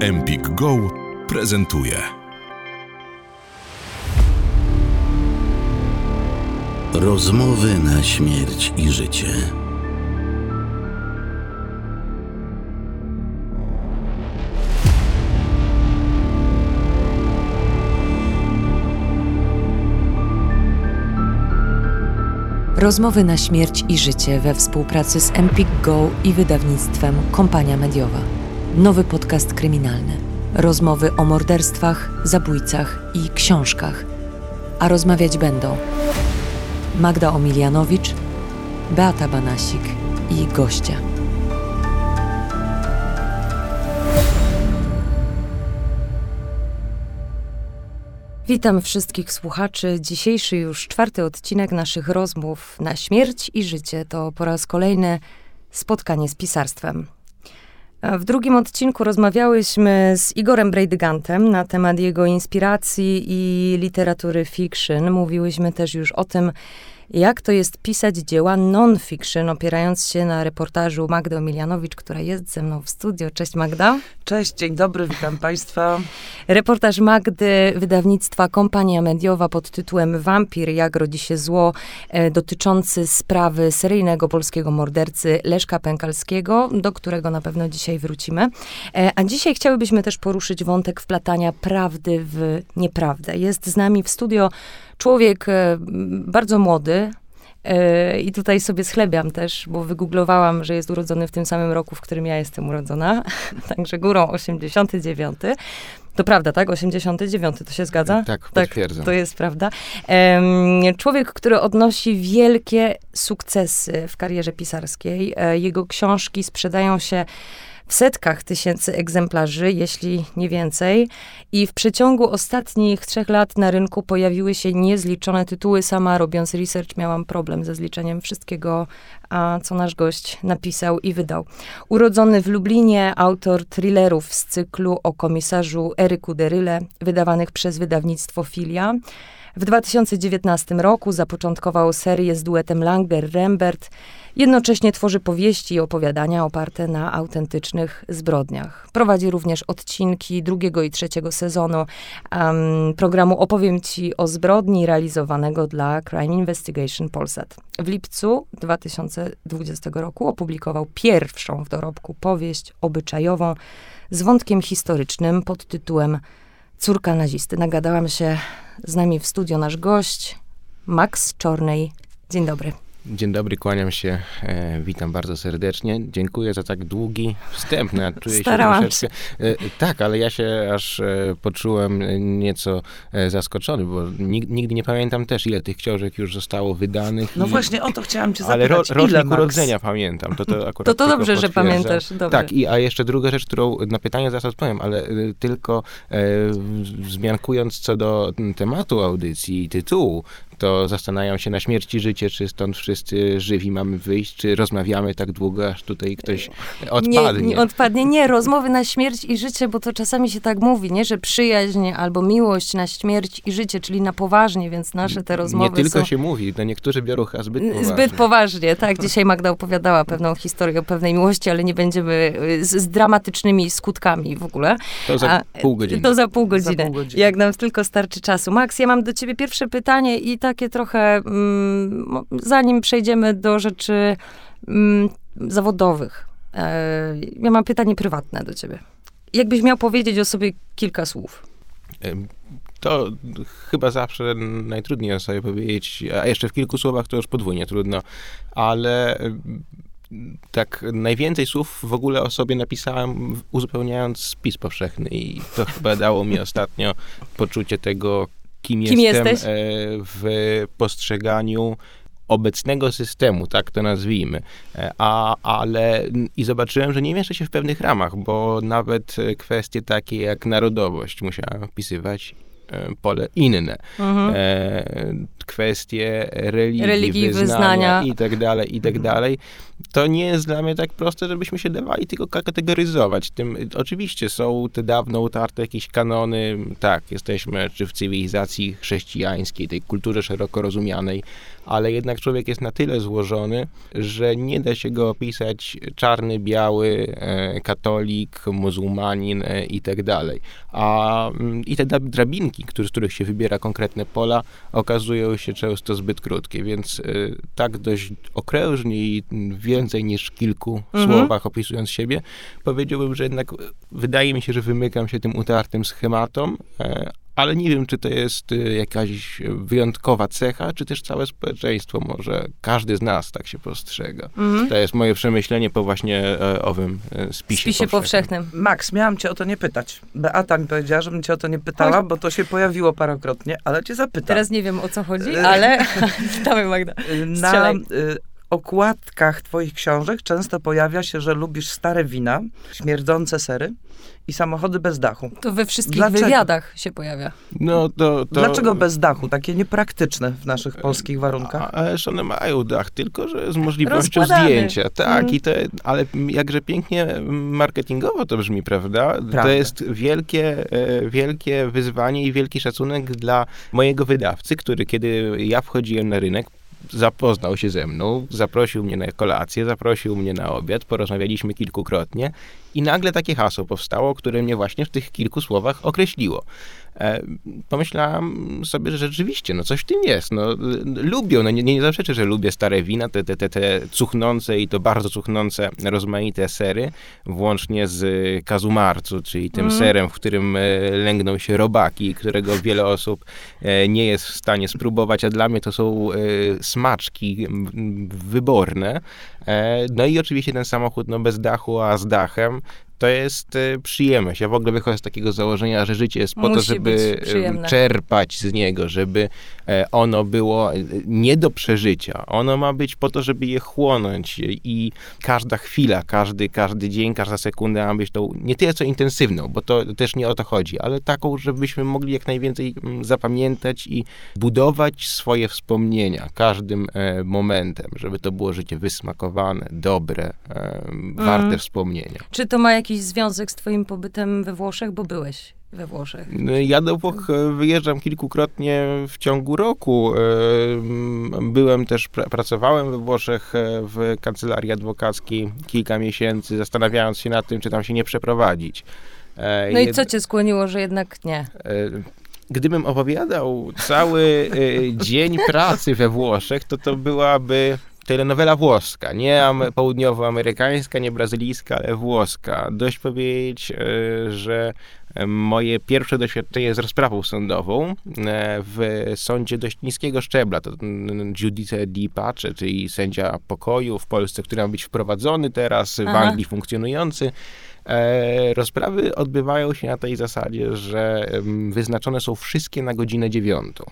Empik Go prezentuje. Rozmowy na śmierć i życie. Rozmowy na śmierć i życie we współpracy z Empik Go i wydawnictwem Kompania Mediowa. Nowy podcast kryminalny. Rozmowy o morderstwach, zabójcach i książkach. A rozmawiać będą Magda Omilianowicz, Beata Banasik i goście. Witam wszystkich słuchaczy. Dzisiejszy już czwarty odcinek naszych rozmów na śmierć i życie to po raz kolejny spotkanie z pisarstwem. W drugim odcinku rozmawiałyśmy z Igorem Brejdygantem na temat jego inspiracji i literatury fiction. Mówiłyśmy też już o tym, jak to jest pisać dzieła non-fiction, opierając się na reportażu Magdy Omilianowicz, która jest ze mną w studio. Cześć Magda. Cześć, dzień dobry, witam Państwa. Reportaż Magdy, wydawnictwa Kompania Mediowa pod tytułem Wampir, jak rodzi się zło, e, dotyczący sprawy seryjnego polskiego mordercy Leszka Pękalskiego, do którego na pewno dzisiaj wrócimy. E, a dzisiaj chciałybyśmy też poruszyć wątek wplatania prawdy w nieprawdę. Jest z nami w studio człowiek e, bardzo młody, e, i tutaj sobie schlebiam też, bo wygooglowałam, że jest urodzony w tym samym roku, w którym ja jestem urodzona. Także górą 89. To prawda, tak? 89, to się zgadza? Tak, potwierdzam. Tak, to jest prawda. człowiek, który odnosi wielkie sukcesy w karierze pisarskiej. E, jego książki sprzedają się w setkach tysięcy egzemplarzy, jeśli nie więcej. I w przeciągu ostatnich trzech lat na rynku pojawiły się niezliczone tytuły. Sama robiąc research miałam problem ze zliczeniem wszystkiego, a co nasz gość napisał i wydał. Urodzony w Lublinie, autor thrillerów z cyklu o komisarzu Eryku Deryle, wydawanych przez wydawnictwo Filia. W 2019 roku zapoczątkował serię z duetem Langer-Rembert. Jednocześnie tworzy powieści i opowiadania oparte na autentycznych zbrodniach. Prowadzi również odcinki drugiego i trzeciego sezonu um, programu Opowiem Ci o zbrodni realizowanego dla Crime Investigation Polsat. W lipcu 2020 roku opublikował pierwszą w dorobku powieść obyczajową z wątkiem historycznym pod tytułem Córka nazisty. Nagadałam się z nami w studio nasz gość, Max Czornej. Dzień dobry. Dzień dobry, kłaniam się. E, witam bardzo serdecznie. Dziękuję za tak długi wstęp. No, czuję Starałam się troszeczkę. E, tak, ale ja się aż e, poczułem nieco e, zaskoczony, bo nigdy nie pamiętam też, ile tych książek już zostało wydanych. No i, właśnie o to chciałam cię zapytać. Ale ro, rocznik urodzenia pamiętam. To, to, akurat to, to dobrze, że pamiętasz. Dobrze. Tak, i, a jeszcze druga rzecz, którą na pytanie zaraz odpowiem, ale e, tylko e, wzmiankując co do tematu audycji i tytułu, to zastanawiam się na śmierci życie, czy stąd wszyscy żywi mamy wyjść, czy rozmawiamy tak długo, aż tutaj ktoś odpadnie. Nie, nie odpadnie. Nie, rozmowy na śmierć i życie, bo to czasami się tak mówi, nie, że przyjaźń albo miłość na śmierć i życie, czyli na poważnie, więc nasze te rozmowy Nie tylko są... się mówi, to niektórzy biorą chyba zbyt poważnie. Zbyt poważnie, tak. Dzisiaj Magda opowiadała pewną historię o pewnej miłości, ale nie będziemy y, z, z dramatycznymi skutkami w ogóle. To za pół godziny. To za pół godziny, za pół godziny. Jak nam tylko starczy czasu. Max, ja mam do ciebie pierwsze pytanie i takie trochę, mm, zanim przejdziemy do rzeczy mm, zawodowych. E, ja mam pytanie prywatne do ciebie. Jakbyś miał powiedzieć o sobie kilka słów? To chyba zawsze najtrudniej o sobie powiedzieć, a jeszcze w kilku słowach to już podwójnie trudno, ale tak najwięcej słów w ogóle o sobie napisałem uzupełniając spis powszechny i to chyba dało mi ostatnio poczucie tego, kim, kim jestem jesteś? E, w postrzeganiu obecnego systemu, tak to nazwijmy. E, a, ale i zobaczyłem, że nie mieszczę się w pewnych ramach, bo nawet kwestie takie jak narodowość musiałem wpisywać e, pole inne. Mhm. Kwestie religii, Religii, wyznania, wyznania. i tak dalej, i tak dalej. To nie jest dla mnie tak proste, żebyśmy się dawali tylko kategoryzować. Tym, oczywiście są te dawno utarte jakieś kanony, tak, jesteśmy czy w cywilizacji chrześcijańskiej, tej kulturze szeroko rozumianej, ale jednak człowiek jest na tyle złożony, że nie da się go opisać czarny, biały, e, katolik, muzułmanin e, i tak dalej. A mm, i te dra- drabinki, z których się wybiera konkretne pola, okazują się często zbyt krótkie, więc e, tak dość okrężnie i więcej niż kilku Mhm. słowach opisując siebie, powiedziałbym, że jednak e, wydaje mi się, że wymykam się tym utartym schematom, e, ale nie wiem, czy to jest e, jakaś wyjątkowa cecha, czy też całe społeczeństwo może, każdy z nas tak się postrzega. Mhm. To jest moje przemyślenie po właśnie e, owym e, W spisie, spisie powszechnym. Max, miałam cię o to nie pytać. Beata mi powiedziała, żebym cię o to nie pytała, bo to się pojawiło parokrotnie, ale cię zapytam. Teraz nie wiem o co chodzi, E, ale dawaj Magda. Y, Na y, okładkach twoich książek często pojawia się, że lubisz stare wina, śmierdzące sery i samochody bez dachu. To we wszystkich Dlaczego? wywiadach się pojawia. No to, to... Dlaczego bez dachu? Takie niepraktyczne w naszych polskich warunkach. A- Ależ one mają dach, tylko że z możliwością Rozkładany. zdjęcia. Tak, Mm. i to, ale jakże pięknie marketingowo to brzmi, prawda? To jest wielkie, e, wielkie wyzwanie i wielki szacunek dla mojego wydawcy, który kiedy ja wchodziłem na rynek, zapoznał się ze mną, zaprosił mnie na kolację, zaprosił mnie na obiad, porozmawialiśmy kilkukrotnie i nagle takie hasło powstało, które mnie właśnie w tych kilku słowach określiło. E, pomyślałam sobie, że rzeczywiście, no coś w tym jest. No, lubią, no nie, nie zaprzeczę, że lubię stare wina, te, te, te, te cuchnące i to bardzo cuchnące rozmaite sery, włącznie z kazumarcu, czyli tym Mhm. serem, w którym e, lęgną się robaki, którego wiele osób e, nie jest w stanie spróbować, a dla mnie to są smaczki wyborne. No i oczywiście ten samochód no bez dachu, a z dachem. To jest e, przyjemność. Ja w ogóle wychodzę z takiego założenia, że życie jest po to, Musi żeby być e, przyjemne. czerpać z niego, żeby e, ono było e, nie do przeżycia. Ono ma być po to, żeby je chłonąć i każda chwila, każdy, każdy dzień, każda sekunda ma być tą nie tyle co intensywną, bo to też nie o to chodzi, ale taką, żebyśmy mogli jak najwięcej mm, zapamiętać i budować swoje wspomnienia każdym e, momentem, żeby to było życie wysmakowane, dobre, e, warte Mhm. wspomnienia. Czy to ma jakiś związek z twoim pobytem we Włoszech? Bo byłeś we Włoszech. Ja do Włoch e, wyjeżdżam kilkukrotnie w ciągu roku. E, Byłem też, pra- pracowałem we Włoszech e, w kancelarii adwokackiej kilka miesięcy, zastanawiając się nad tym, czy tam się nie przeprowadzić. No i co cię skłoniło, że jednak nie? Gdybym opowiadał cały dzień pracy we Włoszech, to to byłaby telenowela włoska, nie am- południowoamerykańska, nie brazylijska, ale włoska. Dość powiedzieć, e, że e, moje pierwsze doświadczenie z rozprawą sądową e, w sądzie dość niskiego szczebla, to Giudice di Pace, czyli sędzia pokoju w Polsce, który ma być wprowadzony teraz, w Aha. Anglii funkcjonujący, E, rozprawy odbywają się na tej zasadzie, że wyznaczone są wszystkie na godzinę dziewiątą.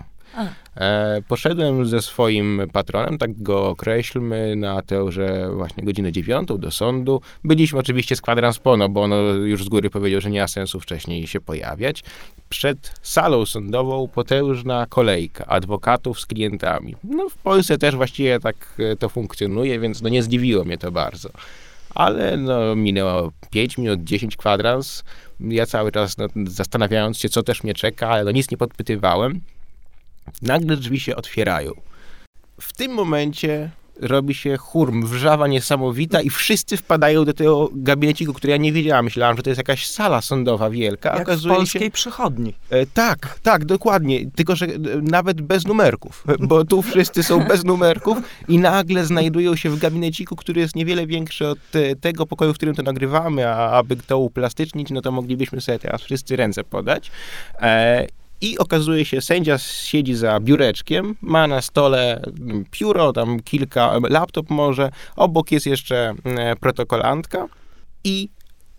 E, poszedłem ze swoim patronem, tak go określmy, na tę, że właśnie godzinę dziewiątą do sądu. Byliśmy oczywiście z kwadrans pono, bo ono już z góry powiedział, że nie ma sensu wcześniej się pojawiać. Przed salą sądową potężna kolejka adwokatów z klientami. No w Polsce też właściwie tak e, to funkcjonuje, więc no nie zdziwiło mnie to bardzo. Ale no, minęło 5 minut, 10 kwadrans. Ja cały czas no, zastanawiając się, co też mnie czeka, ale no, nic nie podpytywałem. Nagle drzwi się otwierają. W tym momencie robi się hurm, wrzawa niesamowita i wszyscy wpadają do tego gabineciku, który ja nie wiedziałam. Myślałam, że to jest jakaś sala sądowa wielka. Jak w okazuje się, polskiej przychodni. E, tak, tak, dokładnie. Tylko, że e, nawet bez numerków, bo tu wszyscy są bez numerków i nagle znajdują się w gabineciku, który jest niewiele większy od tego pokoju, w którym to nagrywamy, a aby to uplastycznić, no to moglibyśmy sobie teraz wszyscy ręce podać. E, i okazuje się, sędzia siedzi za biureczkiem, ma na stole mm, pióro, tam kilka, laptop może, obok jest jeszcze mm, protokolantka i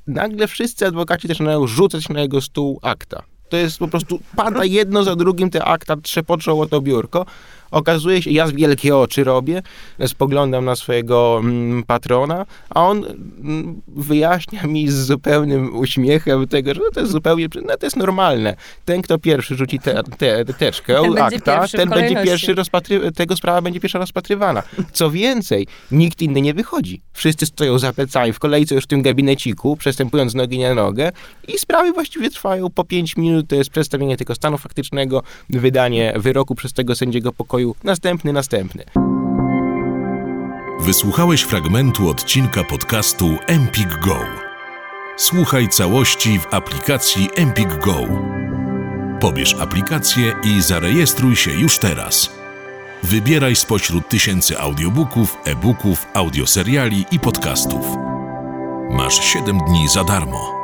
nagle wszyscy adwokaci zaczynają rzucać na jego stół akta. To jest po prostu, pada jedno za drugim te akta, trzepoczą o to biurko. Okazuje się, ja wielkie oczy robię, spoglądam na swojego mm, patrona, a on mm, wyjaśnia mi z zupełnym uśmiechem tego, że no to jest zupełnie, no to jest normalne. Ten, kto pierwszy rzuci te, te, te teczkę, Ten będzie akta, pierwszy w ten będzie pierwszy rozpatry, tego sprawa będzie pierwsza rozpatrywana. Co więcej, nikt inny nie wychodzi. Wszyscy stoją za plecami w kolejce już w tym gabineciku, przestępując z nogi na nogę i sprawy właściwie trwają po 5 minut. To jest przedstawienie tylko stanu faktycznego, wydanie wyroku przez tego sędziego pokoju, następny, następny. Wysłuchałeś fragmentu odcinka podcastu Empik Go. Słuchaj całości w aplikacji Empik Go. Pobierz aplikację i zarejestruj się już teraz. Wybieraj spośród tysięcy audiobooków, e-booków, audioseriali i podcastów. Masz 7 dni za darmo.